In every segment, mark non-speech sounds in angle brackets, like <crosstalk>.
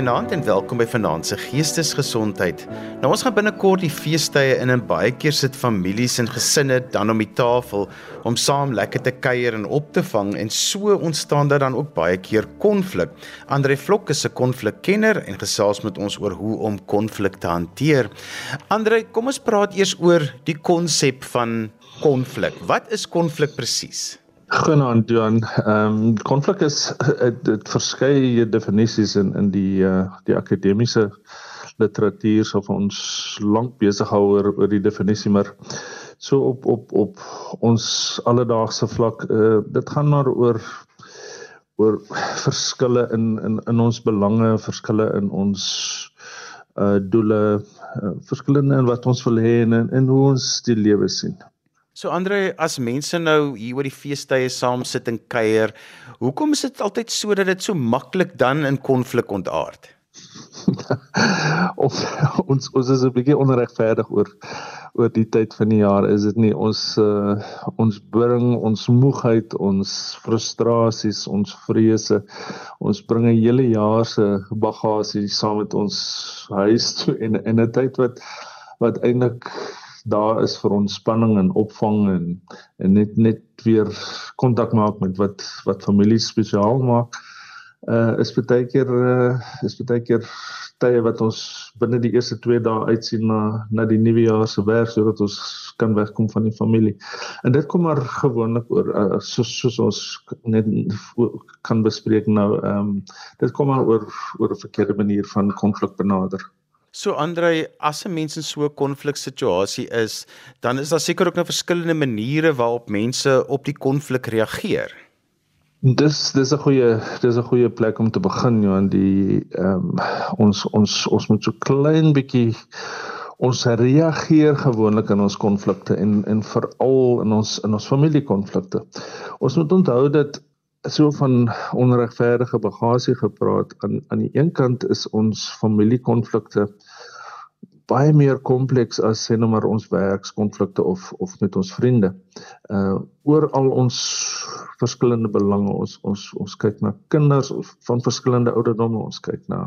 Goeienaand en welkom by Vanaand se Geestesgesondheid. Nou ons gaan binnekort die feestydde in en baie keer sit families en gesinne dan om die tafel om saam lekker te kuier en op te vang en so ontstaan daar dan ook baie keer konflik. Andre Vlok is 'n konflikkenner en gesels met ons oor hoe om konflik te hanteer. Andre, kom ons praat eers oor die konsep van konflik. Wat is konflik presies? Goeienaand Johan. Ehm um, konflik is dit verskeie definisies in in die uh, die akademiese literatuur so vir ons lank besig hou oor oor die definisie maar so op op op ons alledaagse vlak uh, dit gaan maar oor oor verskille in in in ons belange, verskille in ons uh doele, uh, verskillende in wat ons wil hê en in hoe ons die lewe sien. So Andre, as mense nou hier oor die feestydde saam sit en kuier, hoekom is dit altyd so dat dit so maklik dan in konflik ontaard? <laughs> of ons ons is 'n bietjie onregverdig oor oor die tyd van die jaar is dit nie ons uh, ons bring ons moegheid ons frustrasies ons vrese ons bring 'n hele jaar se bagasie saam met ons huis toe en in 'n tyd wat wat eintlik daar is vir ontspanning en opvang en en net net weer kontak maak met wat wat familie spesiaal maak. Uh is baie keer uh is baie keer tye wat ons binne die eerste 2 dae uitsien na na die nuwe jaar se werk sodat ons kan wegkom van die familie. En dit kom maar gewoonlik oor uh, soos soos ons net kan bespreek nou ehm um, dit kom maar oor oor 'n verkeerde manier van konflik benader. So Andrei, as 'n mens in so 'n konfliksituasie is, dan is daar seker ook nou verskillende maniere waarop mense op die konflik reageer. Dis dis 'n goeie dis 'n goeie plek om te begin, Johan, die ehm um, ons ons ons moet so klein bietjie ons reageer gewoonlik in ons konflikte en en veral in ons in ons familiekonflikte. Ons moet onthou dat so van onregverdige bagasie gepraat. Aan aan die een kant is ons familiekonflikte baie meer kompleks as sê nou maar ons werkskonflikte of of met ons vriende. Uh oor al ons verskillende belange ons ons ons kyk na kinders van verskillende ouderdomme, ons kyk na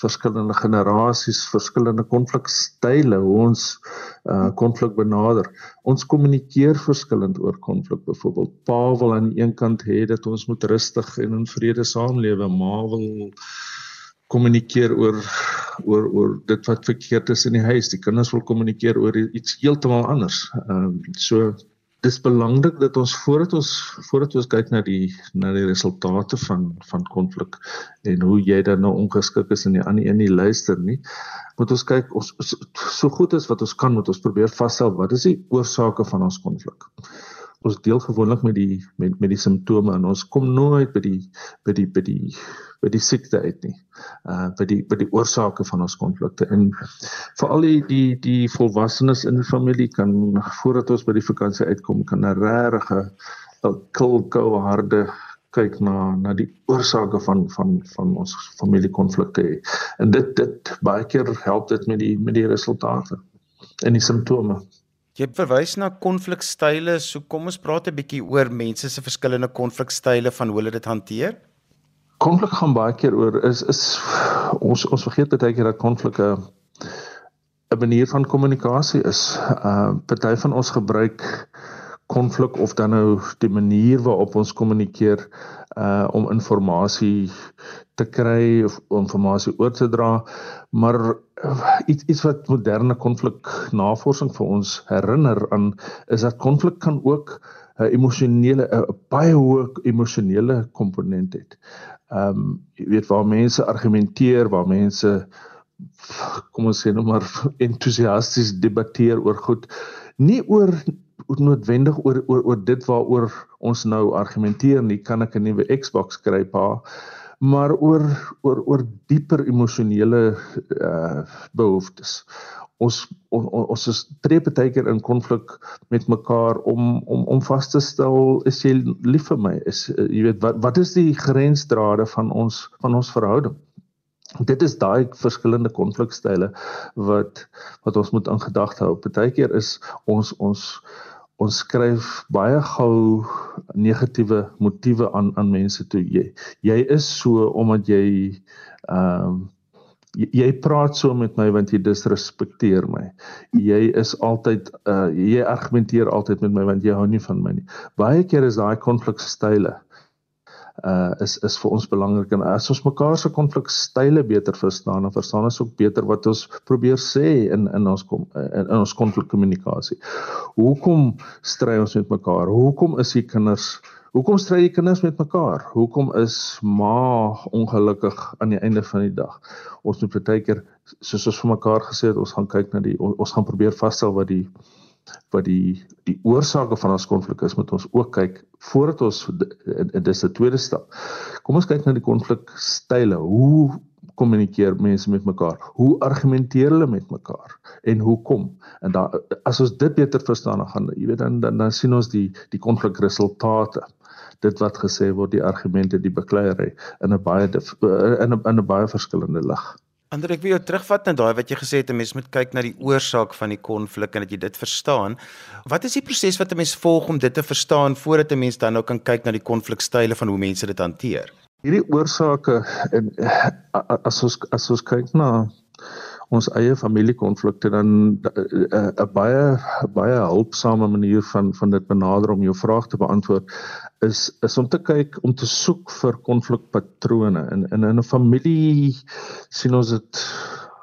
verskillende generasies, verskillende konflikstyle, ons uh konflik benader. Ons kommunikeer verskillend oor konflik. Byvoorbeeld, Pa wil aan die een kant hê dat ons moet rustig en in vrede saamlewe, Ma wil kommunikeer oor oor oor dit wat verkeerd is in die huis. Die kinders wil kommunikeer oor iets heeltemal anders. Ehm um, so dis belangrik dat ons voordat ons voordat ons kyk na die na die resultate van van konflik en hoe jy dan nou ongeskik is in die ander een nie luister nie moet ons kyk ons so goed as wat ons kan moet ons probeer vasstel wat is die oorsake van ons konflik ons deel gewoonlik met die met met die simptome en ons kom nooit by die by die by die by die siekte uit nie. Uh by die by die oorsake van ons konflikte en veral die die die volwassenes in die familie kan voordat ons by die vakansie uitkom kan 'n regte 'n koue harde kyk na na die oorsake van van van ons familiekonflikte en dit dit baie keer help dit met die met die resultate en die simptome. Jy verwys na konflikstyle, so kom ons praat 'n bietjie oor mense se verskillende konflikstyle van hoe hulle dit hanteer. Konflik gaan baie keer oor is is ons ons vergeet baie keer dat konflik 'n 'n manier van kommunikasie is. Uh party van ons gebruik konflik of dan nou die manier waarop ons kommunikeer uh om inligting te kry of inligting oor te dra maar uh, iets iets wat moderne konflik navorsing vir ons herinner aan is dat konflik kan ook 'n uh, emosionele 'n uh, baie hoë emosionele komponent het. Ehm um, jy weet waar mense argumenteer, waar mense kom ons sê nou maar <laughs> entoesiasties debatteer oor goed, nie oor noodwendig oor oor oor dit waaroor ons nou argumenteer nie kan ek 'n nuwe Xbox kry pa. Maar oor oor oor dieper emosionele uh behoeftes. Ons on, ons is tree baie keer in konflik met mekaar om om om vas te stel is jy lief vir my? Is uh, jy weet wat wat is die grensdrade van ons van ons verhouding? Dit is daai verskillende konflikstyle wat wat ons moet in gedagte hou. Baie keer is ons ons ons skryf baie gou negatiewe motiewe aan aan mense toe jy jy is so omdat jy ehm um, jy praat so met my want jy disrespekteer my. Jy is altyd uh jy argumenteer altyd met my want jy hou nie van my nie. Baie keer is daai konflikstyle uh is is vir ons belangrik en as ons mekaar se konflikstyle beter verstaan, dan verstaan ons ook beter wat ons probeer sê in in ons kom in, in ons konflikkommunikasie. Hoekom stry ons met mekaar? Hoekom is die kinders Hoekom stry die kinders met mekaar? Hoekom is ma ongelukkig aan die einde van die dag? Ons moet baie keer soos ons vir mekaar gesê het, ons gaan kyk na die ons gaan probeer vasstel wat die wat die die oorsake van ons konflik is, moet ons ook kyk voordat ons dis 'n tweede stap. Kom ons kyk na die konflikstyle. Hoe kommunikeer mense met mekaar? Hoe argumenteer hulle met mekaar? En hoekom? En dan as ons dit beter verstaan, dan gaan jy weet dan dan, dan sien ons die die konflikresultate dit wat gesê word die argumente die bekleierery in 'n baie in 'n in 'n baie verskillende lig. Ander ek wil jou terugvat na daai wat jy gesê het 'n mens moet kyk na die oorsaak van die konflik en dat jy dit verstaan. Wat is die proses wat 'n mens volg om dit te verstaan voordat 'n mens dan nou kan kyk na die konflikstyle van hoe mense dit hanteer? Hierdie oorsake en as ons as ons kyk na ons eie familiekonflikte dan 'n uh, uh, baie baie hulpsame manier van van dit benader om jou vraag te beantwoord is is om te kyk om te soek vir konflikpatrone in in 'n familie sien ons dit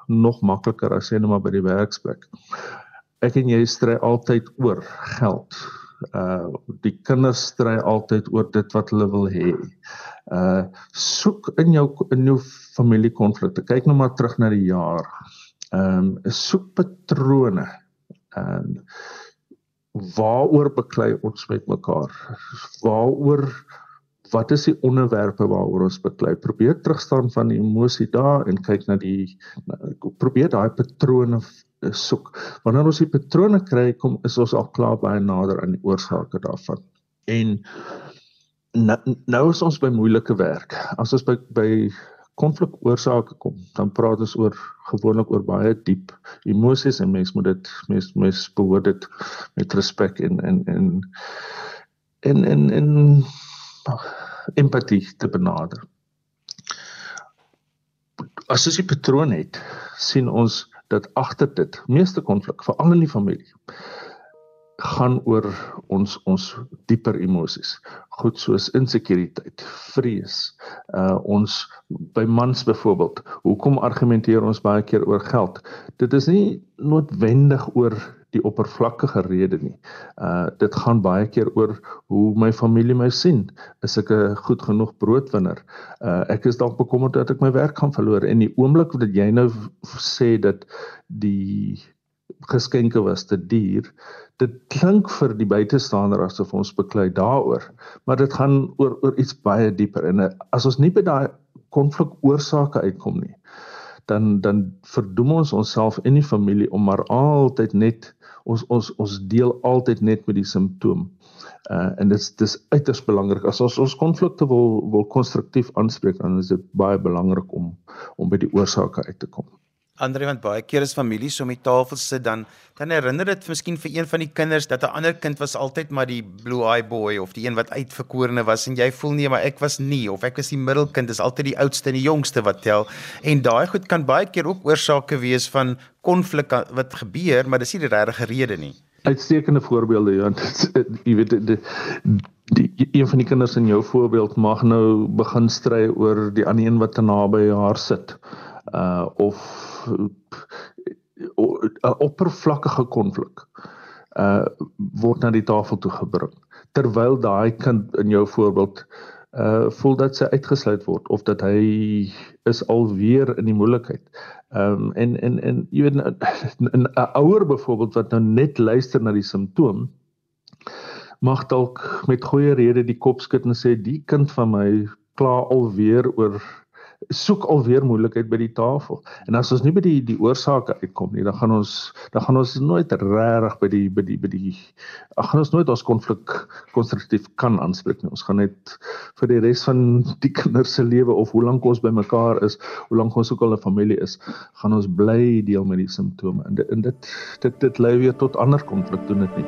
nog makliker as jy net maar by die werksplek. Ek en jy stry altyd oor geld. Uh die kinders stry altyd oor dit wat hulle wil hê. Uh soek in jou in jou familiekonflikte. Kyk nou maar terug na die jaar. Ehm um, soek patrone. Ehm um, waaroor beklei ons met mekaar? Waaroor wat is die onderwerpe waaroor ons beklei? Probeer terugstaan van die emosie daar en kyk na die probeer daai patrone eh, soek. Wanneer ons die patrone kry, kom is ons al klaar baie nader aan die oorsake daarvan. En nou, nou is ons by moeilike werk. As ons by by konflikoorsake kom, dan praat ons oor gewoonlik oor baie diep emosies en mens moet dit mens mens behoort dit met respek en en en en en, en empatie te benader. As ons 'n patroon het, sien ons dat agter dit meeste konflik, veral in die familie, gaan oor ons ons dieper emosies. Goed soos insekuriteit, vrees. Uh ons by mans byvoorbeeld, hoekom argumenteer ons baie keer oor geld? Dit is nie noodwendig oor die oppervlakkige rede nie. Uh dit gaan baie keer oor hoe my familie my sien. Is ek 'n goed genoeg broodwinner? Uh ek is dalk bekommerd dat ek my werk gaan verloor en die oomblik wat jy nou sê dat die geskenke was te duur. Dit klink vir die buitestander asof ons beklei daaroor, maar dit gaan oor oor iets baie dieper en as ons nie by daai konflik oorsake uitkom nie, dan dan verdoem ons onsself en die familie om maar altyd net ons ons ons deel altyd net met die simptoom. Uh en dit dis uiters belangrik as ons ons konflikte wil wil konstruktief aanspreek dan is dit baie belangrik om om by die oorsake uit te kom. Andre want baie keer is families om die tafel sit dan dan herinner dit miskien vir een van die kinders dat 'n ander kind was altyd maar die blue eye boy of die een wat uitverkorene was en jy voel nee maar ek was nie of ek was die middelkind. Is altyd die oudste en die jongste wat tel. En daai goed kan baie keer ook oorsake wees van konflik wat gebeur maar dis nie die regte rede nie. Uitstekende voorbeelde ja <laughs> jy weet die, die die een van die kinders in jou voorbeeld mag nou begin stry oor die ander een wat te naby haar sit uh of 'n oppervlakkige konflik uh word na die tafel toe gebring terwyl daai kind in jou voorbeeld uh voel dat sy uitgesluit word of dat hy is alweer in die moeilikheid. Ehm um, en en en jy weet <laughs> 'n ouer byvoorbeeld wat nou net luister na die simptoom mag dalk met goeie rede die kop skud en sê die kind van my kla alweer oor soek alweer moeilikheid by die tafel. En as ons nie by die die oorsake uitkom nie, dan gaan ons dan gaan ons nooit regtig by die by die by die gaan ons nooit ons konflik konstruktief kan aanspreek nie. Ons gaan net vir die res van die <laughs> kinders se lewe of hoe lank ons bymekaar is, hoe lank ons ook al 'n familie is, gaan ons bly deel met die simptome. En dit en dit dit, dit lei weer tot ander konflik doen dit nie.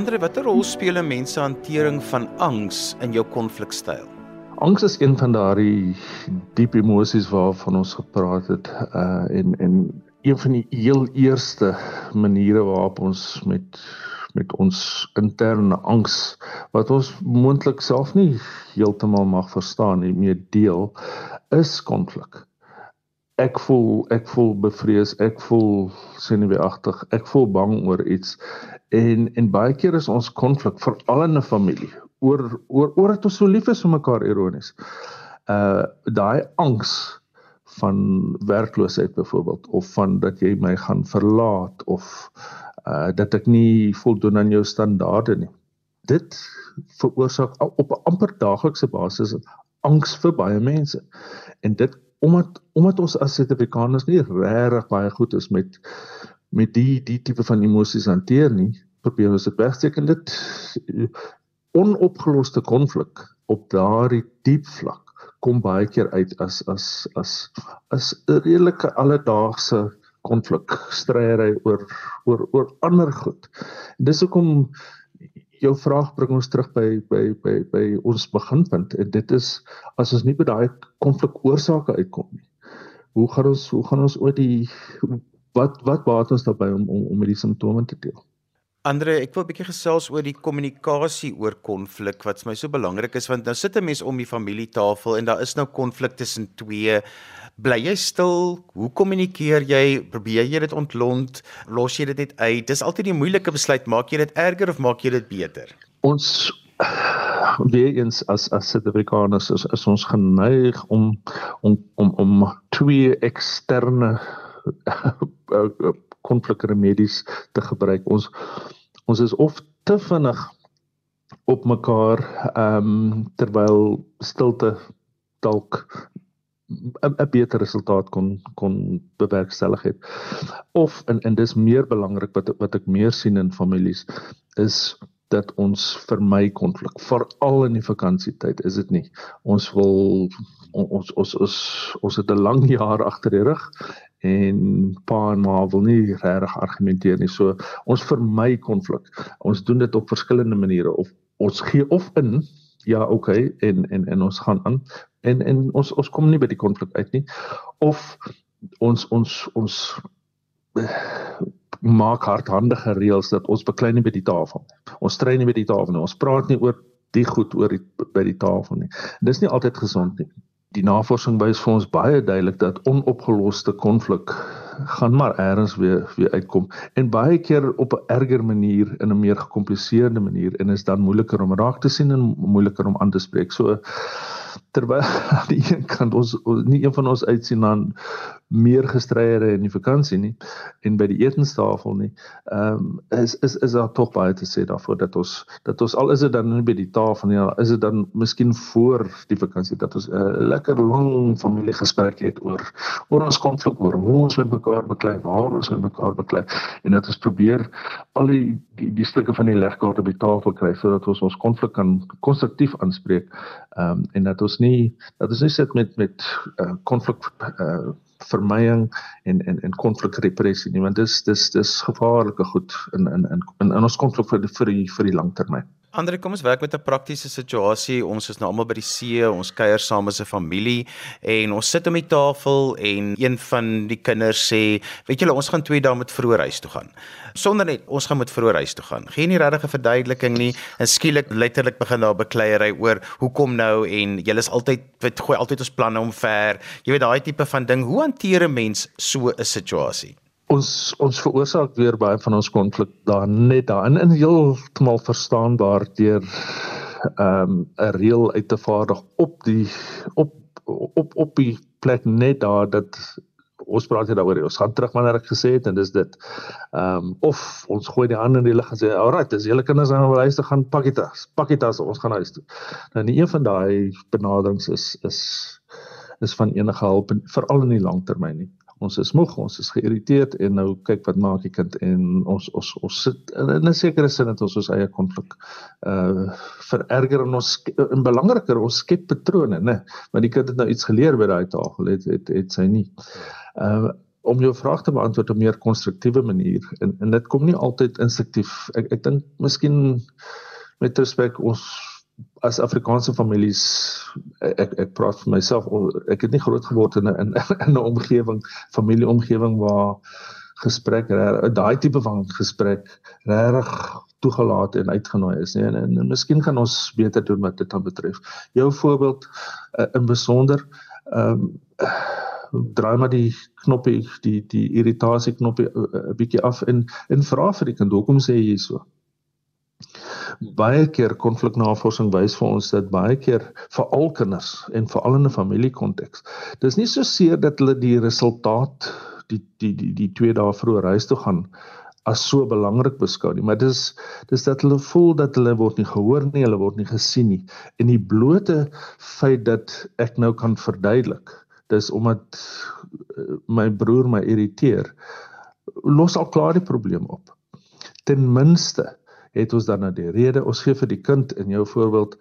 Andre, watter rol speel 'n mens se hantering van angs in jou konflikstyl? Angs is een van daardie diep emosies waarvan ons gepraat het uh en en een van die heel eerste maniere waarop ons met met ons interne angs wat ons moontlik self nie heeltemal mag verstaan nie meer deel is konflik ek voel ek voel bevrees, ek voel senuweeagtig, ek voel bang oor iets. En en baie keer is ons konflik veral in 'n familie oor oor oor dat ons so lief is vir mekaar ironies. Uh daai angs van werkloosheid byvoorbeeld of van dat jy my gaan verlaat of uh dat ek nie voldoen aan jou standaarde nie. Dit veroorsaak op 'n amper daaglikse basis angs vir baie mense. En dit omdat omdat ons as Suid-Afrikaners nie regtig baie goed is met met die die tipe van emosies hanteer nie, probeer ons dit wegsteek en dit onopgeloste konflik op daardie diep vlak kom baie keer uit as as as as 'n redelike alledaagse konflik stryery oor oor oor ander goed. Dis hoekom jou vraag bring ons terug by by by by ons beginpunt en dit is as ons nie by daai konflik oorsake uitkom nie. Hoe gaan ons hoe gaan ons ooit die wat wat baat ons daarbey om om om met die simptome te deel? Andre, ek wil 'n bietjie gesels oor die kommunikasie oor konflik wat vir my so belangrik is want nou sit 'n mens om die familietafel en daar is nou konflik tussen twee. Bly jy stil? Hoe kommunikeer jy? Probeer jy dit ontlont? Los jy dit net uit? Dis altyd die moeilike besluit, maak jy dit erger of maak jy dit beter? Ons weer eens as as Suid-Afrikaners is, is ons geneig om om om om twee eksterne <laughs> konflikremedies te gebruik. Ons ons is of te vinnig op mekaar ehm um, terwyl stilte dalk 'n beter resultaat kon kon bewerkstellig het. Of en en dis meer belangrik wat wat ek meer sien in families is dat ons vermy konflik veral in die vakansietyd is dit nie ons wil ons ons ons ons het 'n lang jaar agter die rug en pa en ma wil nie regtig argumenteer nie. So ons vermy konflik. Ons doen dit op verskillende maniere of ons gee of in ja, okay en en en ons gaan aan en en ons ons kom nie by die konflik uit nie of ons ons ons maak hardhandige reëls dat ons beklei nie by die tafel. Ons stry nie by die tafel nie. Ons praat nie oor die goed oor die, by die tafel nie. Dis nie altyd gesond nie die navorsing wys vir ons baie duidelik dat onopgeloste konflik gaan maar eers weer weer uitkom en baie keer op 'n erger manier in 'n meer gekompliseerde manier en is dan moeiliker om raak te sien en moeiliker om aan te spreek. So terwyl aan <laughs> die een kant ons nie een van ons uitsien dan meer gestryery in die vakansie nie en by die etenstafel nie. Ehm um, is is is daar tog baie te sê daarvoor dat ons dat ons al is dit dan nie by die tafel nie, is dit dan miskien voor die vakansie dat ons 'n uh, lekker lang familiegesprek het oor oor ons konflik oor hoe ons met mekaar beklei, waar ons met mekaar beklei en dat ons probeer al die die, die stukke van die legkaart op die tafel kry sodat ons ons konflik kan konstruktief aanspreek. Ehm um, en dat ons nie dat ons nie sit met met uh, konflik uh, vermying en en en konflikrepressie nie want dis dis dis gevaarlike goed in in in in, in ons konflik vir vir die vir die langtermyn. Andre, kom ons werk met 'n praktiese situasie. Ons is nou almal by die see, ons kuier saam as 'n familie en ons sit om die tafel en een van die kinders sê, "Weet julle, ons gaan 2 dae met vroeë huis toe gaan." Sonder net ons gaan met vroeë huis toe gaan. Geen nie regte verduideliking nie. En skielik letterlik begin daar bekleierery oor hoekom nou en julle is altyd weet gooi altyd ons planne omver. Jy weet daai tipe van ding. Hoe hanteer 'n mens so 'n situasie? Ons ons veroorsaak weer baie van ons konflik daar net daar. En in heeltemal verstaanbaar deur ehm um, 'n reël uit te vaardig op die op op op die plek net daar dat ons praat hier daaroor. Ons gaan terug wanneer ek gesê het en dis dit. Ehm um, of ons gooi die hande in die lug en sê alright dis julle kinders aan huis te gaan pak dit as pak dit as ons gaan huis toe. Nou nie een van daai benaderings is is is van enige hulp veral in die langtermyn nie ons is moeg, ons is geïrriteerd en nou kyk wat maak die kind en ons ons ons sit in 'n sekere sin het ons ons eie konflik uh vererger en ons en belangriker ons skep patrone nê want die kind het nou iets geleer by daai tafel het het het sy nie uh om jou vraag te beantwoord op 'n meer konstruktiewe manier en en dit kom nie altyd instinktief. Ek ek dink miskien met respek ons as Afrikaanse families ek ek praat vir myself ek het nie groot geword in 'n <laughs> in, 'n omgewing familieomgewing waar gesprek daai tipe van gesprek regtig toegelaat en uitgenooi is nie en, en, en miskien kan ons beter doen wat dit dan betref. Jou voorbeeld uh, in besonder ehm um, draai maar die knoppie die die irritasie knoppie eh, 'n uh, bietjie af en en vra vir die kind hoekom sê jy so? Baie keer konfliknavorsing wys vir ons dat baie keer veral kinders en veral in 'n familiekonteks. Dis nie so seer dat hulle die resultaat die die die die twee dae vroeër huis toe gaan as so belangrik beskou nie, maar dis dis dat hulle voel dat hulle word nie gehoor nie, hulle word nie gesien nie. En die blote feit dat ek nou kan verduidelik dis omdat uh, my broer my irriteer los al klaar die probleem op ten minste het ons dan nou die rede ons gee vir die kind in jou voorbeeld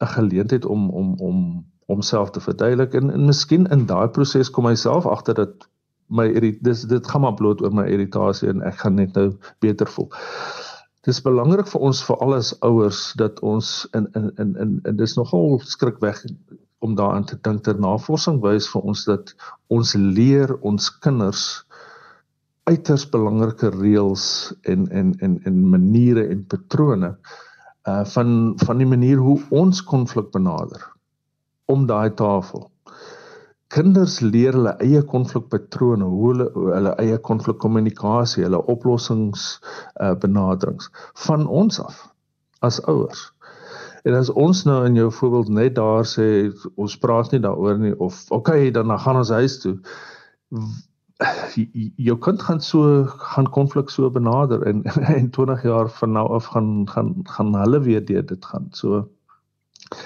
'n geleentheid om om om homself te verduidelik en, en miskien in daai proses kom hy self agter dat my dis dit gaan maar bloot oor my irritasie en ek gaan net nou beter voel. Dis belangrik vir ons vir alles ouers dat ons in in in in, dis nogal skrikweg om daaraan te dink ter navorsing wys vir ons dat ons leer ons kinders uiters belangrike reëls en en en en maniere en patrone uh van van die manier hoe ons konflik benader om daai tafel. Kinders leer hulle eie konflikpatrone, hoe hulle hulle eie konflikkommunikasie, hulle oplossings uh benaderings van ons af as ouers. En as ons nou in jou voorbeeld net daar sê ons praat nie daaroor nie of okay dan dan gaan ons huis toe. <sighs> Jou kind gaan so gaan konflik so benader en <laughs> en 20 jaar van nou af gaan gaan gaan hulle weer deur dit gaan. So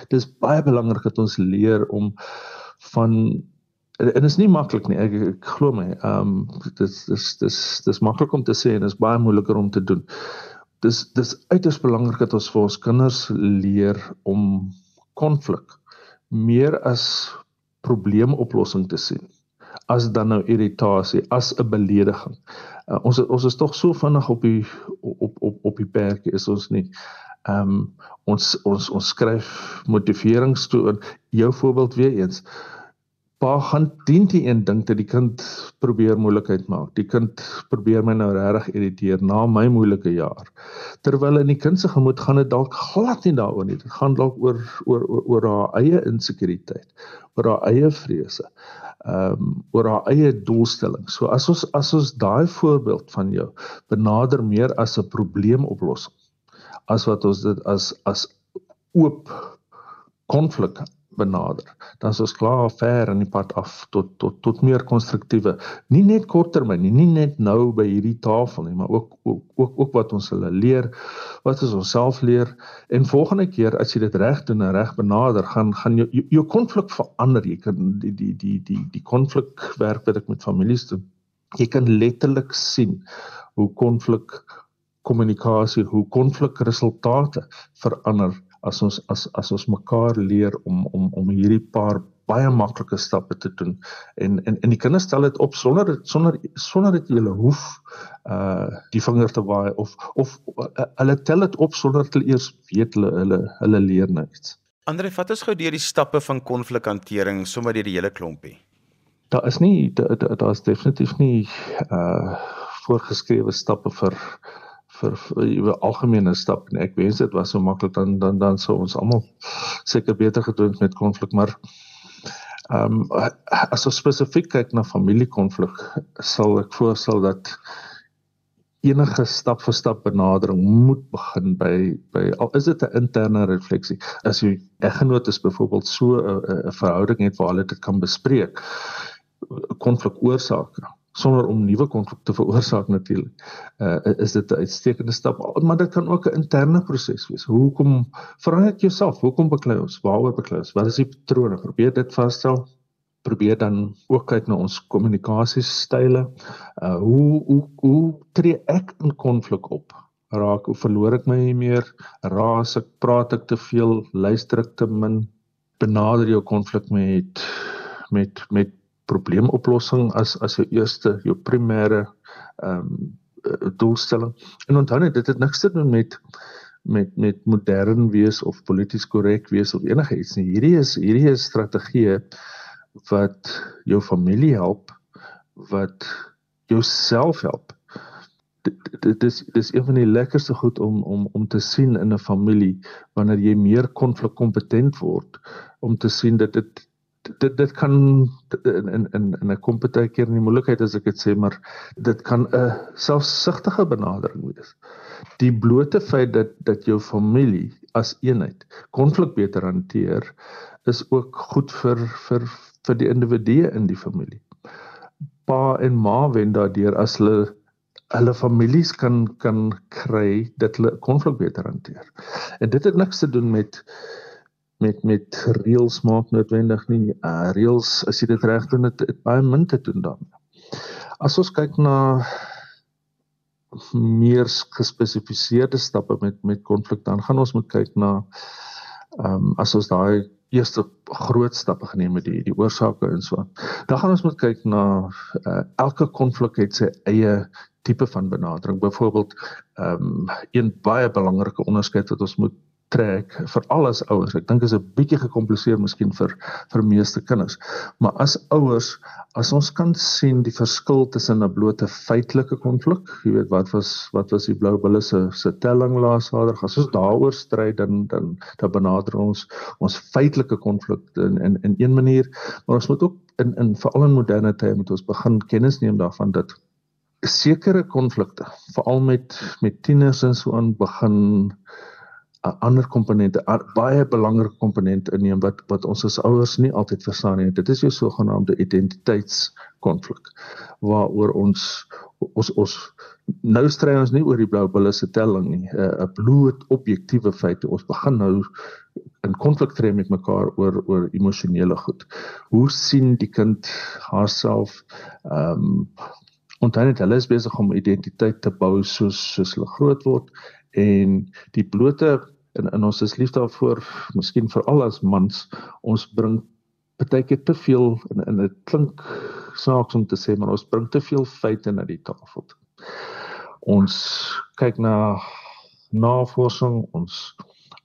dis baie belangrik dat ons leer om van en is nie maklik nie ek, ek glo my ehm um, dis dis dis dis maklik om te sê en is baie moeiliker om te doen dis dis uiters belangrik dat ons vir ons kinders leer om konflik meer as probleemoplossing te sien as dan nou irritasie as 'n belediging. Uh, ons ons is tog so vinnig op die op op op die perk is ons nie. Ehm um, ons ons ons skryf motiverings toe in jou voorbeeld weer eens pa gaan dien die een ding dat die kind probeer moeilikheid maak. Die kind probeer my nou regtig irriteer na my moeilike jaar. Terwyl in die kind se gemoed gaan dit dalk glad nie daaroor nie. Dit gaan dalk oor oor oor, oor haar eie insekuriteit, oor haar eie vrese. Ehm um, oor haar eie doelstelling. So as ons as ons daai voorbeeld van jou benader meer as 'n probleemoplossing as wat ons dit as as oop konflik benader. Dan is ons klaar ver in die pad af tot tot tot meer konstruktiewe, nie net korttermyn nie, nie net nou by hierdie tafel nie, maar ook ook ook, ook wat ons hulle leer, wat ons onsself leer en volgende keer as jy dit reg doen en reg benader, gaan gaan jou jou konflik verander. Jy kan die die die die die konflik werk wat ek met families doen. Jy kan letterlik sien hoe konflik kommunikasie, hoe konflikresultate verander as ons as as ons mekaar leer om om om hierdie paar baie maklike stappe te doen en en en die kinders stel dit op sonder sonder sonder dat hulle hoef uh die vinger te waai of of uh, hulle tel dit op sonder dat hulle eers weet hulle hulle hulle leer nou iets. Andre, vat ons gou deur die stappe van konflikhantering sommer deur die hele klompie. Daar is nie daar da, da is definitief nie uh voorgeskrewe stappe vir vir, vir 'n algemene stap. En ek wens dit was so maklik dan dan dan sou ons almal seker beter gedoen met konflik maar ehm um, as ons spesifiek kyk na familiekonflik sal ek voorstel dat enige stap vir stap benadering moet begin by by al is dit 'n interne refleksie. As jy eggenoot is byvoorbeeld so 'n verhouding het waar hulle dit kan bespreek konflik oorsake sonder om nuwe konflikte te veroorsaak natuurlik. Uh is dit 'n uitstekende stap, maar dit kan ook 'n interne proses wees. Hoekom vra net jouself, hoekom beklei ons? Waaroor beklei ons? Wat is die patrone? Probeer dit vasstel. Probeer dan ook kyk na ons kommunikasiestyle. Uh hoe hoe hoe tree ek in konflik op? Raak hoe verloor ek my meer? Raas ek, praat ek te veel, luister ek te min? Benader jou konflik met met met probleemoplossing as as jou eerste jou primêre ehm um, doelstelling. En onthou net dit het niks te doen met met met modern wees of polities korrek wees of enige iets nie. Hierdie is hierdie is strategieë wat jou familie help, wat jouself help. Dit is dis een van die lekkerste goed om om om te sien in 'n familie wanneer jy meer konflikkompetent word om te sien dat dit dit dit kan in in in 'n kompetente keer in die moeilikheid as ek dit sê maar dit kan 'n selfsugtige benadering wees. Die blote feit dat dat jou familie as eenheid konflik beter hanteer is ook goed vir vir vir die individue in die familie. Pa en ma wen daardeur as hulle hulle families kan kan kry dat hulle konflik beter hanteer. En dit het niks te doen met met met reëls maak noodwendig nie. Uh reëls as jy dit reg doen het, het baie min te doen daarmee. As ons kyk na meer gespesifiseerde stappe met met konflik dan gaan ons moet kyk na ehm um, as ons daai eerste groot stappe geneem het die die oorsake en so. Dan gaan ons moet kyk na uh, elke konflik het sy eie tipe van benadering. Byvoorbeeld ehm um, een baie belangrike onderskeid wat ons moet trek vir al ons ouers. Ek dink is 'n bietjie gekompliseer miskien vir vir meeste kinders. Maar as ouers, as ons kan sien die verskil tussen 'n blote feitelike konflik, jy weet wat was wat was die blou bulle se se telling laas Saterdag. As ons daaroor stry dan dan dan benader ons ons feitelike konflik in in in een manier, maar ons moet ook in in veral in moderne tye moet ons begin kennis neem daarvan dat sekere konflikte, veral met met tieners en so aan begin ander komponente, baie belangrike komponent inneem wat wat ons as ouers nie altyd verstaan nie. Dit is jou sogenaamde identiteitskonflik waaroor ons ons ons nou stry ons nie oor die blou bulle se telling nie, 'n bloot objektiewe feite. Ons begin nou in konflik tree met mekaar oor oor emosionele goed. Hoe sien die kind haarself ehm um, onthou net hulle is besig om identiteit te bou soos soos hulle groot word en die blote en en ons is lief daarvoor miskien veral as mans ons bring baie keer te veel en en dit klink saaks om te sê maar ons bring te veel feite na die tafel. Ons kyk na navorsing, ons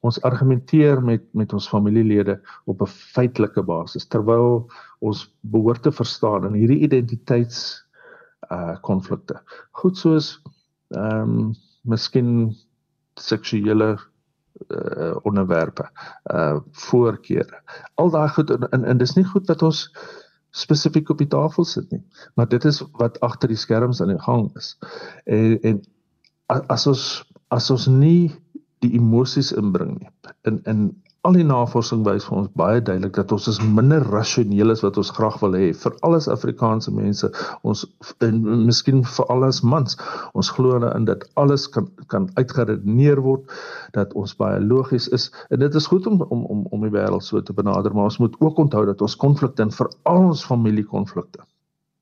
ons argumenteer met met ons familielede op 'n feitelike basis terwyl ons behoort te verstaan in hierdie identiteits uh konflikte. Goed soos ehm um, miskien seksuele uh onderwerpe uh voorkeure. Al daai goed en, en en dis nie goed dat ons spesifiek op die tafel sit nie, maar dit is wat agter die skerms aan die gang is. En en as ons as ons nie die emosies inbring nie in in al die navorsing wys vir ons baie duidelik dat ons is minder rasioneel as wat ons graag wil hê vir alles Afrikaanse mense ons en miskien vir alles mans. Ons glo in dat alles kan kan uitgeredeneer word dat ons baie logies is en dit is goed om om om om die wêreld so te benader maar ons moet ook onthou dat ons konflikte en veral ons familiekonflikte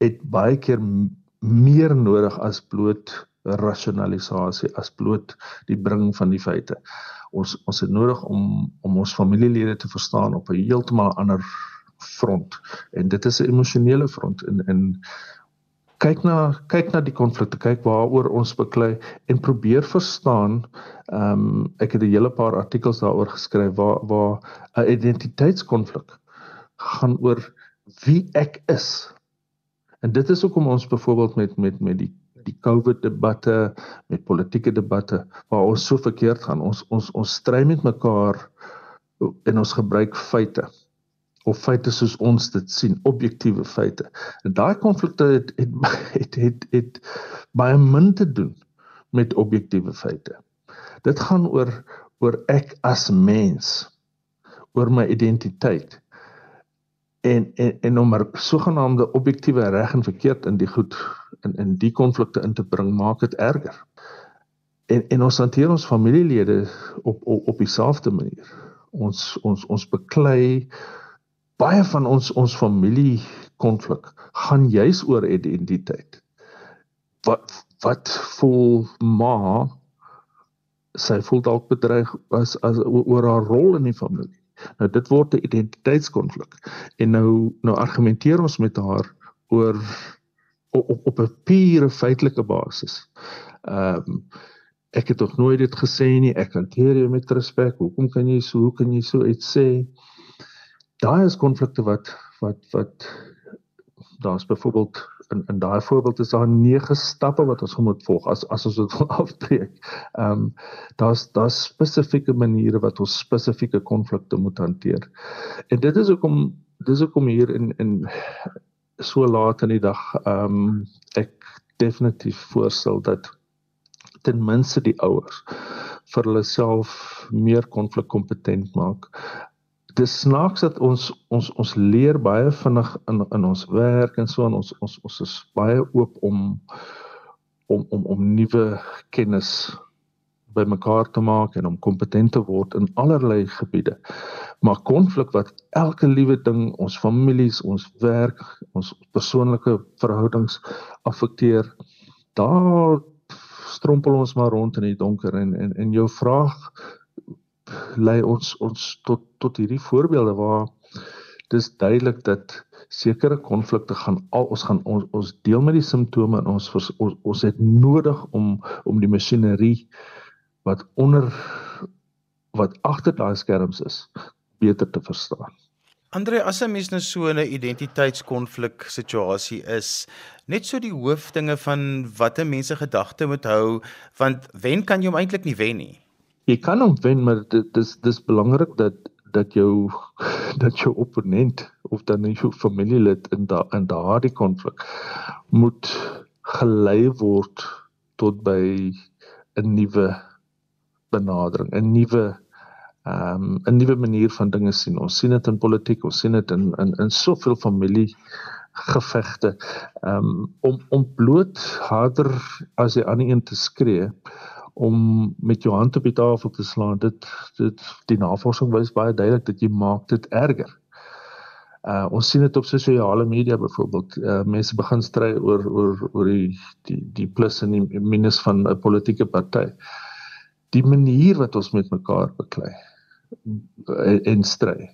het baie keer meer nodig as bloot rasionalisasie as bloot die bring van die feite ons ons het nodig om om ons familielede te verstaan op 'n heeltemal ander front. En dit is 'n emosionele front. En en kyk na kyk na die konflikte kyk waaroor ons beklei en probeer verstaan ehm um, ek het 'n hele paar artikels daaroor geskryf waar waar 'n identiteitskonflik gaan oor wie ek is. En dit is hoekom ons byvoorbeeld met met met die die COVID debatte, met politieke debatte waar ons so verkeerd gaan. Ons ons ons stry met mekaar en ons gebruik feite of feite soos ons dit sien, objektiewe feite. En daai konflikte het het het het, het baie min te doen met objektiewe feite. Dit gaan oor oor ek as mens, oor my identiteit en en en om 'n sogenaamde objektiewe reg en verkeerd in die goed in in die konflikte in te bring maak dit erger. En en ons hanteer ons familielede op op op dieselfde manier. Ons ons ons beklei baie van ons ons familie konflik gaan juis oor identiteit. Wat wat voel ma sy voel dalk bedreig as as oor haar rol in die familie Nou dit word 'n identiteitskonflik. En nou nou argumenteer ons met haar oor op op 'n pure feitelike basis. Ehm um, ek het nog nooit dit gesê nie. Ek hanteer jou met respek. Hoekom kan jy so hoe kan jy so iets sê? Daai is konflikte wat wat wat daar's byvoorbeeld in in daai voorbeeld is daar nege stappe wat ons moet volg as as ons dit <laughs> wil aftrek. Ehm um, daar's daar's spesifieke maniere wat ons spesifieke konflikte moet hanteer. En dit is hoekom dis hoekom hier in in so laat in die dag ehm um, ek definitief voorstel dat ten minste die ouers vir hulle self meer konflikkompetent maak. Dis snaaks dat ons ons ons leer baie vinnig in in ons werk en so en ons ons ons is baie oop om om om om nuwe kennis bymekaar te maak en om kompetent te word in allerlei gebiede. Maar konflik wat elke liewe ding ons families, ons werk, ons persoonlike verhoudings affekteer, daar strompel ons maar rond in die donker en en en jou vraag lei ons ons tot tot hierdie voorbeelde waar dis duidelik dat sekere konflikte gaan al ons gaan ons ons deel met die simptome en ons ons ons het nodig om om die masjinerie wat onder wat agter daai skerms is beter te verstaan. Andre, as 'n mens nou so in 'n identiteitskonflik situasie is, net so die hoofdinge van watter mense gedagte moet hou, want wen kan jy hom eintlik nie wen nie. Jy kan hom wen, maar dit dis dis belangrik dat dat jou <laughs> dat jou opponent of dan jou familielid in da in daardie konflik moet gelei word tot by 'n nuwe benadering, 'n nuwe ehm um, 'n nuwe manier van dinge sien. Ons sien dit in politiek, ons sien dit in in in soveel familie gevegte ehm um, om om bloot harder as die ander een te skree om met jou hand op die tafel te slaan dit dit die navorsing wys baie duidelik dat jy maak dit erger. Uh ons sien dit op sosiale media byvoorbeeld. Uh mense begin stry oor oor oor die die die plus en die minus van 'n politieke party. Die manier wat ons met mekaar beklei en stry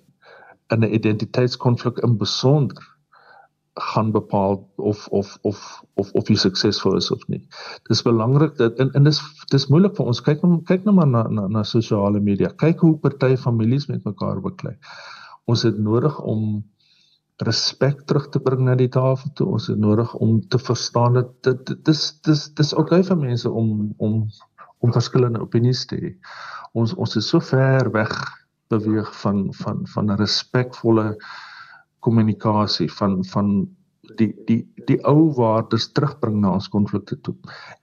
in 'n identiteitskonflik in besonder gaan bepaal of of of of of jy suksesvol is of nie. Dis belangrik dat en en dis dis moeilik vir ons kyk nou kyk nou maar na na na sosiale media. Kyk hoe party families met mekaar beklei. Ons het nodig om respek terug te bring na die tafel toe. Ons het nodig om te verstaan dat dit dis dis dis okay vir mense om om om verskillende opinies te hê ons ons is so ver weg beweeg van van van 'n respekvolle kommunikasie van van die die die ou waardes terugbring na ons konflikte toe.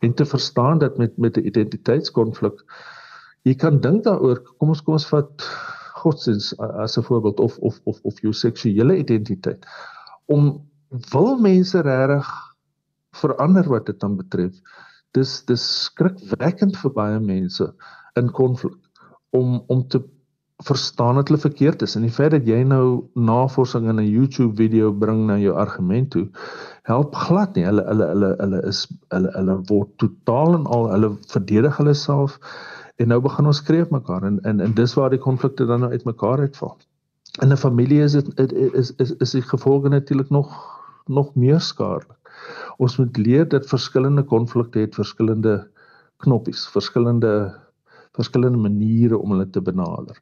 En te verstaan dat met met 'n identiteitskonflik jy kan dink daaroor kom ons kom ons vat godsdiens as 'n voorbeeld of of of of jou seksuele identiteit. Om wil mense regtig verander wat dit dan betref? Dis dis skrikwekkend vir baie mense in konflik om om te verstaan dat hulle verkeerd is. En die feit dat jy nou navorsing in 'n YouTube video bring na jou argument toe help glad nie. Hulle hulle hulle hulle is hulle hulle word totaal en al hulle verdedig hulle self en nou begin ons skreef mekaar. En en en dis waar die konflikte dan nou uitmekaar uitval. In 'n familie is dit is is is die gevolge natuurlik nog nog meer skadelik. Ons moet leer dat verskillende konflikte het verskillende knoppies verskillende verskillende maniere om hulle te benader.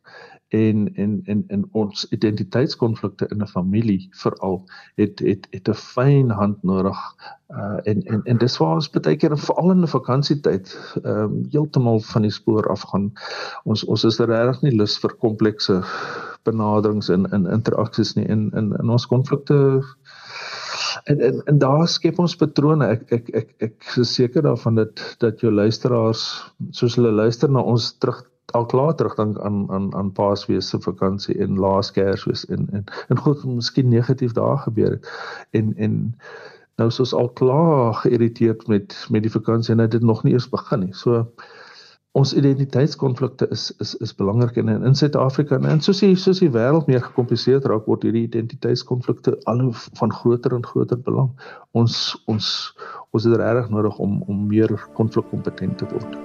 En en en en ons identiteitskonflikte in 'n familie veral het het het 'n fyn hand nodig. Uh en en en dis waar ons baie keer veral in 'n vakansietyd ehm um, heeltemal van die spoor af gaan. Ons ons is regtig nie lus vir komplekse benaderings en in interaksies nie in in in ons konflikte en en en daar skep ons patrone. Ek ek ek ek is seker daarvan dat dat jou luisteraars soos hulle luister na ons terug al klaar terugdink aan aan aan Paasfees se vakansie en laas Kersfees en en en goed miskien negatief daar gebeur het. En en nou soos al klaar geïrriteerd met met die vakansie en dit nog nie eens begin nie. So ons identiteitskonflikte is is is belangrik en in Suid-Afrika en soos die soos die wêreld meer gekompliseerd raak word hierdie identiteitskonflikte al hoe van groter en groter belang. Ons ons ons het regtig nodig om om meer konflikkompetent te word.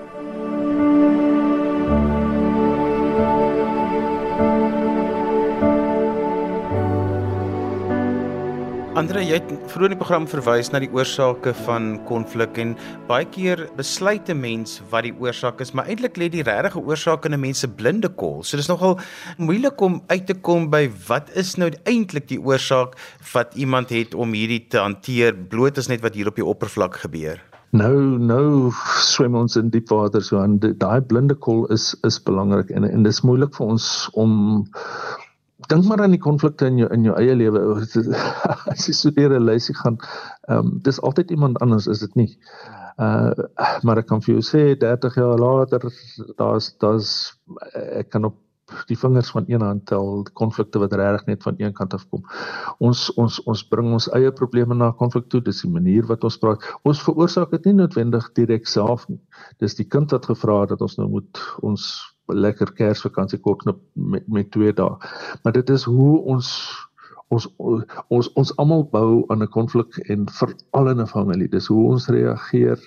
Andre, jy het vroeër in die program verwys na die oorsake van konflik en baie keer besluit 'n mens wat die oorsaak is, maar eintlik lê die regte oorsaak in 'n mens se blinde kol. So dis nogal moeilik om uit te kom by wat is nou eintlik die oorsaak wat iemand het om hierdie te hanteer bloot as net wat hier op die oppervlak gebeur. Nou nou swem ons in diep water so aan daai blinde kol is is belangrik en en dis moeilik vir ons om dink maar aan die konflikte in jou in jou eie lewe <laughs> as jy so deur 'n lysie gaan ehm um, dis altyd iemand anders is dit nie uh maar ek kan vir jou sê 30 jaar later daar's daar's ek kan op die vingers van een hand tel konflikte wat regtig net van een kant af kom. Ons ons ons bring ons eie probleme na konflik toe. Dis die manier wat ons praat. Ons veroorsaak dit nie noodwendig direk self nie. Dis die kind wat gevra het dat ons nou moet ons lekker Kersvakansie kort knip met met 2 dae. Maar dit is hoe ons ons ons ons almal bou aan 'n konflik en veral in 'n familie. Dis hoe ons reageer.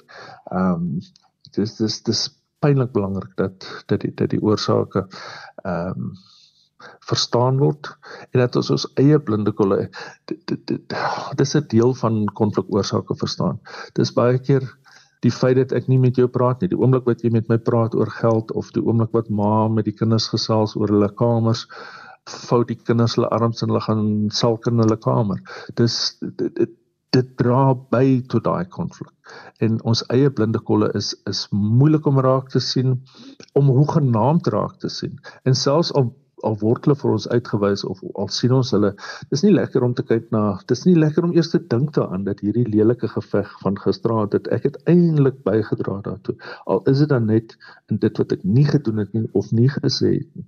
Ehm um, dis dis dis pynlik belangrik dat dat die dat die oorsake ehm um, verstaan word en dat ons ons eie blinde kolle dis 'n deel van konflikoorsake verstaan. Dis baie keer die feit dat ek nie met jou praat nie, die oomblik wat jy met my praat oor geld of die oomblik wat ma met die kinders gesels oor hulle kamers, vou die kinders hulle arms en hulle gaan sulk in hulle kamer. Dis dit, dit dit dra by tot daai konflik. En ons eie blinde kolle is is moeilik om raak te sien, om hoegenaamd raak te sien. En selfs al al word hulle vir ons uitgewys of al sien ons hulle. Dis nie lekker om te kyk na dis nie lekker om eers te dink daaraan dat hierdie lelike geveg van gisteraand het. Ek het eintlik bygedra daartoe. Al is dit dan net in dit wat ek nie gedoen het nie of nie gesê het nie.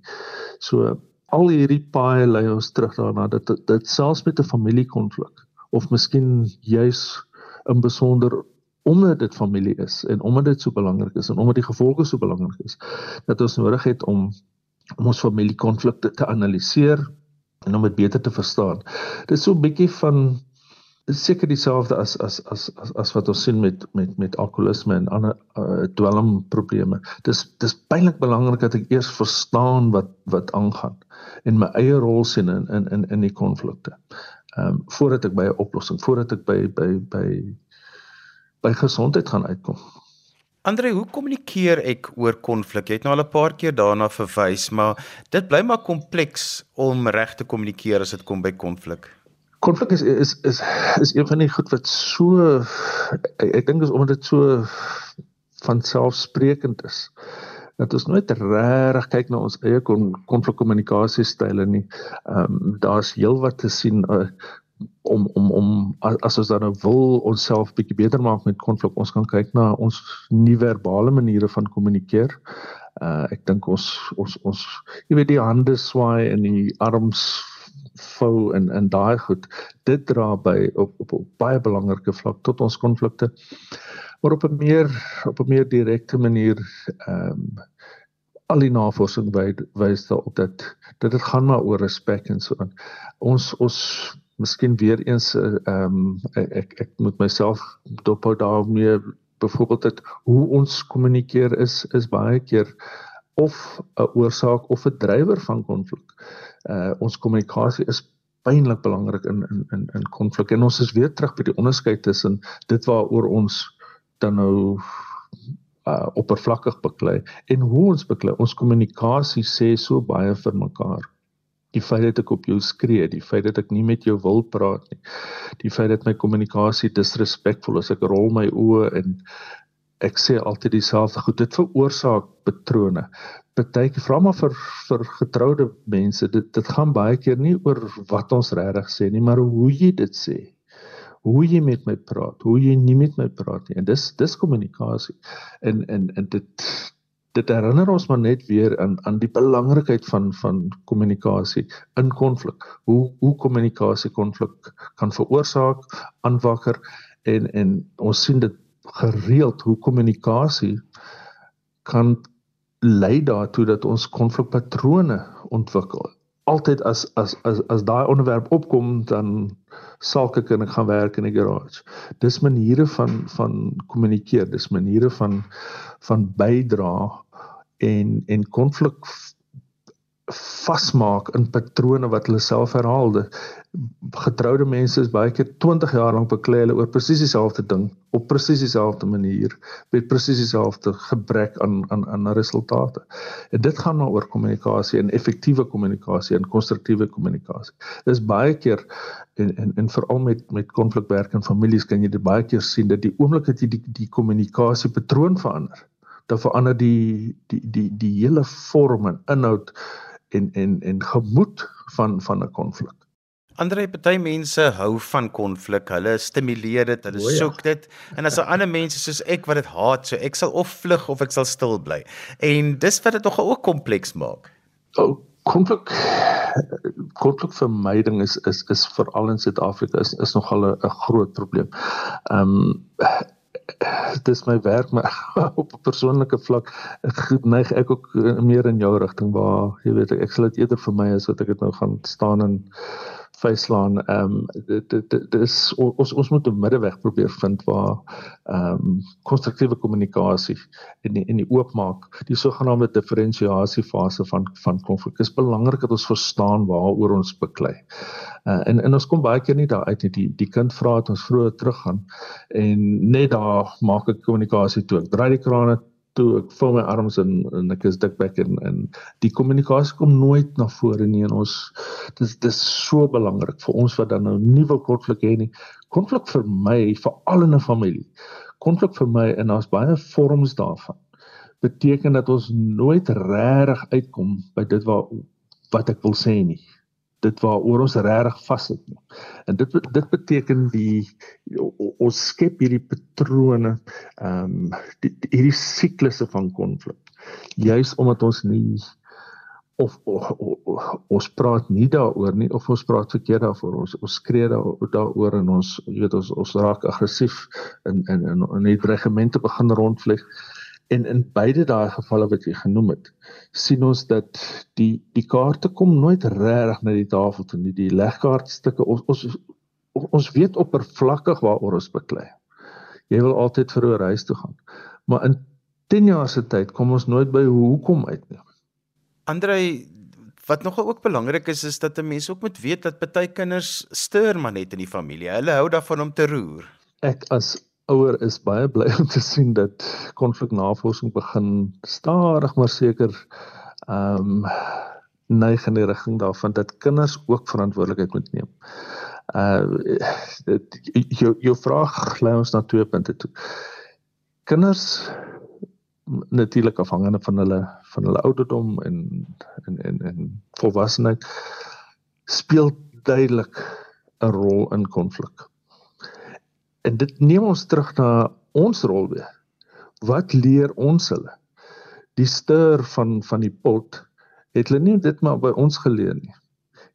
So al hierdie paai lei ons terug daarna dat dit, dit selfs met 'n familiekonflik of miskien juis in besonder omdat dit familie is en omdat dit so belangrik is en omdat die gevolge so belangrik is dat ons nodig het om om ons familiekonflikte te analiseer en om dit beter te verstaan. Dit is so 'n bietjie van seker dieselfde as as as as as wat ons sien met met met alkoholisme en ander uh, dwelmprobleme. Dis dis baie belangrik dat ek eers verstaan wat wat aangaan en my eie rol sien in in in in die konflikte. Ehm um, voordat ek by 'n oplossing, voordat ek by by by by gesondheid gaan uitkom. Andre, hoe kommunikeer ek oor konflik? Jy het nou al 'n paar keer daarna verwys, maar dit bly maar kompleks om reg te kommunikeer as dit kom by konflik. Konflik is is is is een van die goed wat so ek, ek dink is omdat dit so van selfsprekend is dat ons nooit regtig kyk na ons eie konflikkommunikasiestyle nie. Ehm um, daar's heelwat te sien uh, om om om as ons dan nou wil onsself bietjie beter maak met konflik ons kan kyk na ons nie-verbale maniere van kommunikeer. Uh ek dink ons ons ons jy weet die hande swaai en die arms vou en en daai goed dit dra by op op, op baie belangrike vlak tot ons konflikte. Maar op 'n meer op 'n meer direkte manier ehm um, al die navorsing wys daarop dat dit dit gaan maar oor respek en so aan. Ons ons miskien weer eens eh, ehm um, ek ek moet myself dophou daarmee byvoorbeeld dat hoe ons kommunikeer is is baie keer of 'n oorsaak of 'n drywer van konflik. Uh ons kommunikasie is pynlik belangrik in in in in konflik en ons is weer terug by die onderskeid tussen dit waaroor ons dan nou uh oppervlakkig beklei en hoe ons beklei. Ons kommunikasie sê so baie vir mekaar die feit dat ek op jou skree, die feit dat ek nie met jou wil praat nie. Die feit dat my kommunikasie disrespekvol is, ek rol my oë en ek sê altyd dieselfde goed. Dit veroorsaak patrone. Partyke vra maar vir vir getroude mense, dit dit gaan baie keer nie oor wat ons regtig sê nie, maar hoe jy dit sê. Hoe jy met my praat, hoe jy nie met my praat nie. En dis dis kommunikasie. En en en dit dit herinner ons maar net weer aan aan die belangrikheid van van kommunikasie in konflik. Hoe hoe kommunikasie konflik kan veroorsaak, aanwakker en en ons sien dit gereeld hoe kommunikasie kan lei daartoe dat ons konflikpatrone ontwikkel. Altyd as as as as daai onderwerp opkom dan sal ek kan ek gaan werk in die garage. Dis maniere van van kommunikeer, dis maniere van van bydra en en konflik vasmaak in patrone wat hulle self herhaal. Getroude mense is baie keer 20 jaar lank beklei hulle oor presies dieselfde ding op presies dieselfde manier met presies dieselfde gebrek aan aan aan resultate. En dit gaan nou oor kommunikasie en effektiewe kommunikasie en konstruktiewe kommunikasie. Dis baie keer en en en veral met met konflikwerk in families kan jy dit baie keer sien dat die oomblik dat jy die die kommunikasie patroon verander, dan verander die die die die hele vorm en inhoud en en en gemoed van van 'n konflik. Andre party mense hou van konflik. Hulle stimuleer dit, hulle ja. soek dit. En as 'n ander mense soos ek wat dit haat, so ek sal of vlug of ek sal stil bly. En dis wat dit tog ook kompleks maak. O, konflik konflikvermyding is is is veral in Suid-Afrika is is nogal 'n groot probleem. Ehm um, <laughs> dit is my werk maar <laughs> op 'n persoonlike vlak neig ek ook meer in jou rigting waar jy weet ek sal dit eerder vir my as wat ek dit nou gaan staan en vyslaan. Ehm um, dit dit dis ons ons moet 'n middeweg probeer vind waar ehm um, konstruktiewe kommunikasie in die, in die oopmaak, die sogenaamde diferensiasie fase van van konflik. Dit is belangrik dat ons verstaan waaroor ons beklei. Uh, en en ons kom baie keer nie daar uit nie. Die die kind vra dat ons vroeër teruggaan en net daar maak ek kommunikasie toe. Ek draai die kraan toe ek vul my arms in en ek is dik bek en en die kommunikasie kom nooit na vore nie en ons dis dis so belangrik vir ons wat dan nou wil konflik hê nie. Konflik vir my veral in 'n familie. Konflik vir my en daar's baie vorms daarvan. beteken dat ons nooit regtig uitkom by dit wat wat ek wil sê nie dit waaroor ons regtig vassit nie. En dit dit beteken die ons skep hierdie patrone, ehm um, hierdie siklusse van konflik. Juis omdat ons nie of, of, of ons praat nie daaroor nie of ons praat verkeerd daaroor ons ons skree daaroor en ons jy weet ons ons raak aggressief in in, in die regimente begin rondvlieg En in beide daai gevalle wat jy genoem het, sien ons dat die die kaarte kom nooit reg na die tafel toe nie. Die legkaartstukke ons ons ons weet oppervlakkig waaroor ons beklei. Jy wil altyd vir 'n reis toe gaan. Maar in 10 jaar se tyd kom ons nooit by hoekom uit nie. Andrei Wat nogal ook belangrik is is dat 'n mens ook moet weet dat party kinders stuur maar net in die familie. Hulle hou daarvan om te roer. Ek as ouer is baie bly om te sien dat konfliknavorsing begin stadig maar seker ehm um, neig in die rigting daarvan dat kinders ook verantwoordelikheid moet neem. Uh dit jou jou vraag lei ons na twee punte toe. Kinders natuurlik afhangende van hulle van hulle ouderdom en en en en volwassenheid speel duidelik 'n rol in konflik. En dit neem ons terug na ons rol weer. Wat leer ons hulle? Die stuur van van die pot het hulle nie dit maar by ons geleer nie.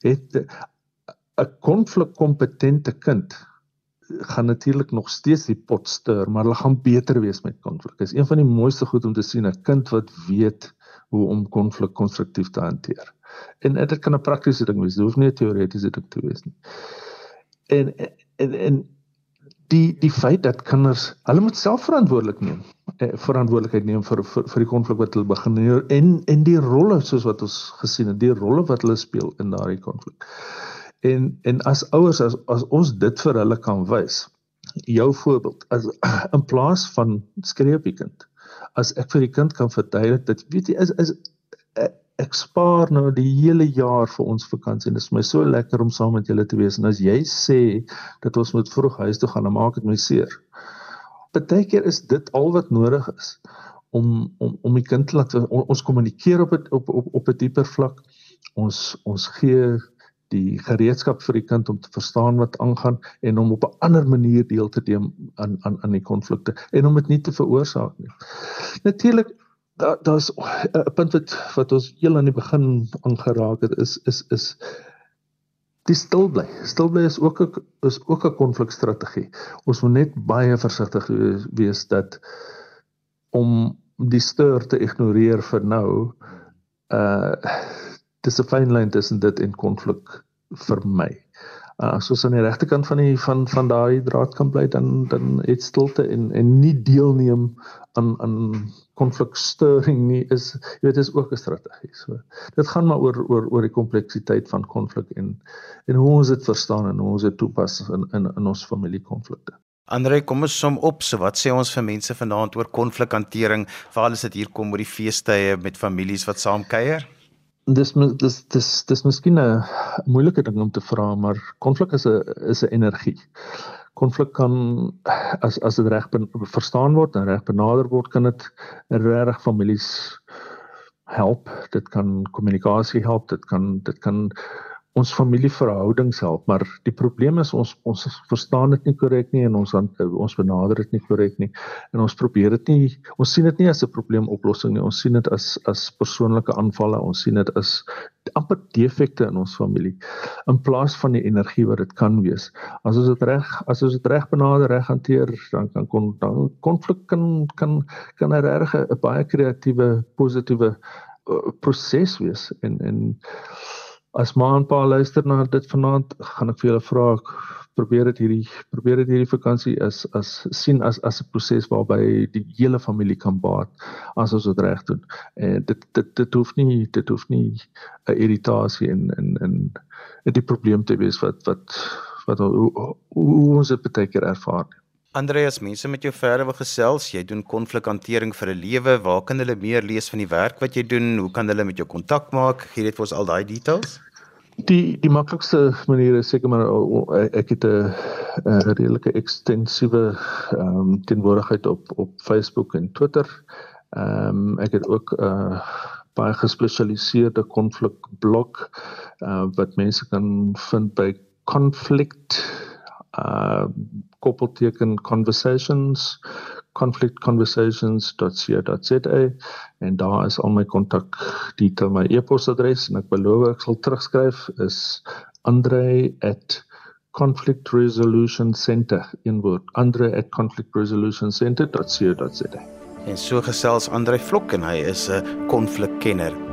Het 'n konflikkompetente kind gaan natuurlik nog steeds die pot stuur, maar hulle gaan beter wees met konflik. Dit is een van die mooiste goed om te sien 'n kind wat weet hoe om konflik konstruktief te hanteer. En dit kan 'n praktiese ding wees, dit hoef nie 'n teoretiese ding te wees nie. En en en die die feit dat kinders hulle moet self verantwoordelik neem eh, verantwoordelikheid neem vir vir, vir die konflik wat hulle begin en en die rolle soos wat ons gesien het die rolle wat hulle speel in daardie konflik. En en as ouers as as ons dit vir hulle kan wys jou voorbeeld as <clears throat> in plaas van skreepie kind as ek vir die kind kan verduidelik dat weet jy is is eh, ek spaar nou die hele jaar vir ons vakansie en dit is my so lekker om saam met julle te wees en as jy sê dat ons moet vroeg huis toe gaan dan maak dit my seer. Partykeer is dit al wat nodig is om om om die kind te laat on, ons kommunikeer op het, op op op 'n dieper vlak. Ons ons gee die gereedskap vir die kind om te verstaan wat aangaan en om op 'n ander manier deel te neem aan aan aan die konflikte en om dit nie te veroorsaak nie. Natuurlik daar daar's 'n punt wat wat ons heel aan die begin aangeraak het is is is die stil bly. Stil bly is ook 'n is ook 'n konflikstrategie. Ons moet net baie versigtig wees dat om die stuur te ignoreer vir nou uh dis 'n fyn lyn tussen dit en konflik vermy. Uh, as ons aan die regte kant van die van van daai draad kan bly dan dan het stilte en en nie deelneem aan aan konflikstoring nie is jy weet is ook 'n strategie. So dit gaan maar oor oor oor die kompleksiteit van konflik en en hoe ons dit verstaan en hoe ons dit toepas in in in ons familiekonflikte. Andre, kom ons som op. So wat sê ons vir mense vanaand oor konflikhantering? Veral as dit hier kom oor die feestydde met families wat saam kuier? Dis dis dis dis miskien 'n moeilike ding om te vra, maar konflik is 'n is 'n energie. Konflik kan as as dit reg verstaan word en reg benader word, kan dit regtig families help. Dit kan kommunikasie help, dit kan dit kan ons familieverhoudings help, maar die probleem is ons ons verstaan dit nie korrek nie en ons ons benader dit nie korrek nie. En ons probeer dit nie ons sien dit nie as 'n probleemoplossing nie. Ons sien dit as as persoonlike aanvalle. Ons sien dit as amper defekte in ons familie in plaas van die energie wat dit kan wees. As ons dit reg as ons dit reg benader reg hanteer dan kan kon dan konflik kan kan kan 'n reg 'n baie kreatiewe positiewe uh, proses wees. En en As ma en pa luister na dit vanaand, gaan ek vir julle vra probeer dit hierdie probeer dit hierdie vakansie as as sien as as 'n proses waarby die hele familie kan baat as ons dit reg doen. En dit dit dit hoef nie dit hoef nie 'n irritasie en en en die probleem te wees wat wat wat hoe, hoe ons dit baie keer ervaar. Andreas, mense met jou verder wil gesels, jy doen konflikhantering vir 'n lewe. Waar kan hulle meer lees van die werk wat jy doen? Hoe kan hulle met jou kontak maak? Gee dit vir ons al daai details. Die die maklikste manier is seker maar ek het 'n redelike ekstensiewe ehm um, teenwoordigheid op op Facebook en Twitter. Ehm um, ek het ook 'n uh, baie gespesialiseerde konflikblok uh, wat mense kan vind by conflict uh koppelteken conversations conflictconversations.co.za en daar is al my kontak detail my e-posadres en ek beloof ek sal terugskryf is andre@conflictresolutioncenter in woord andre@conflictresolutioncenter.co.za en so gesels Andre Vlok en hy is 'n konflikkenner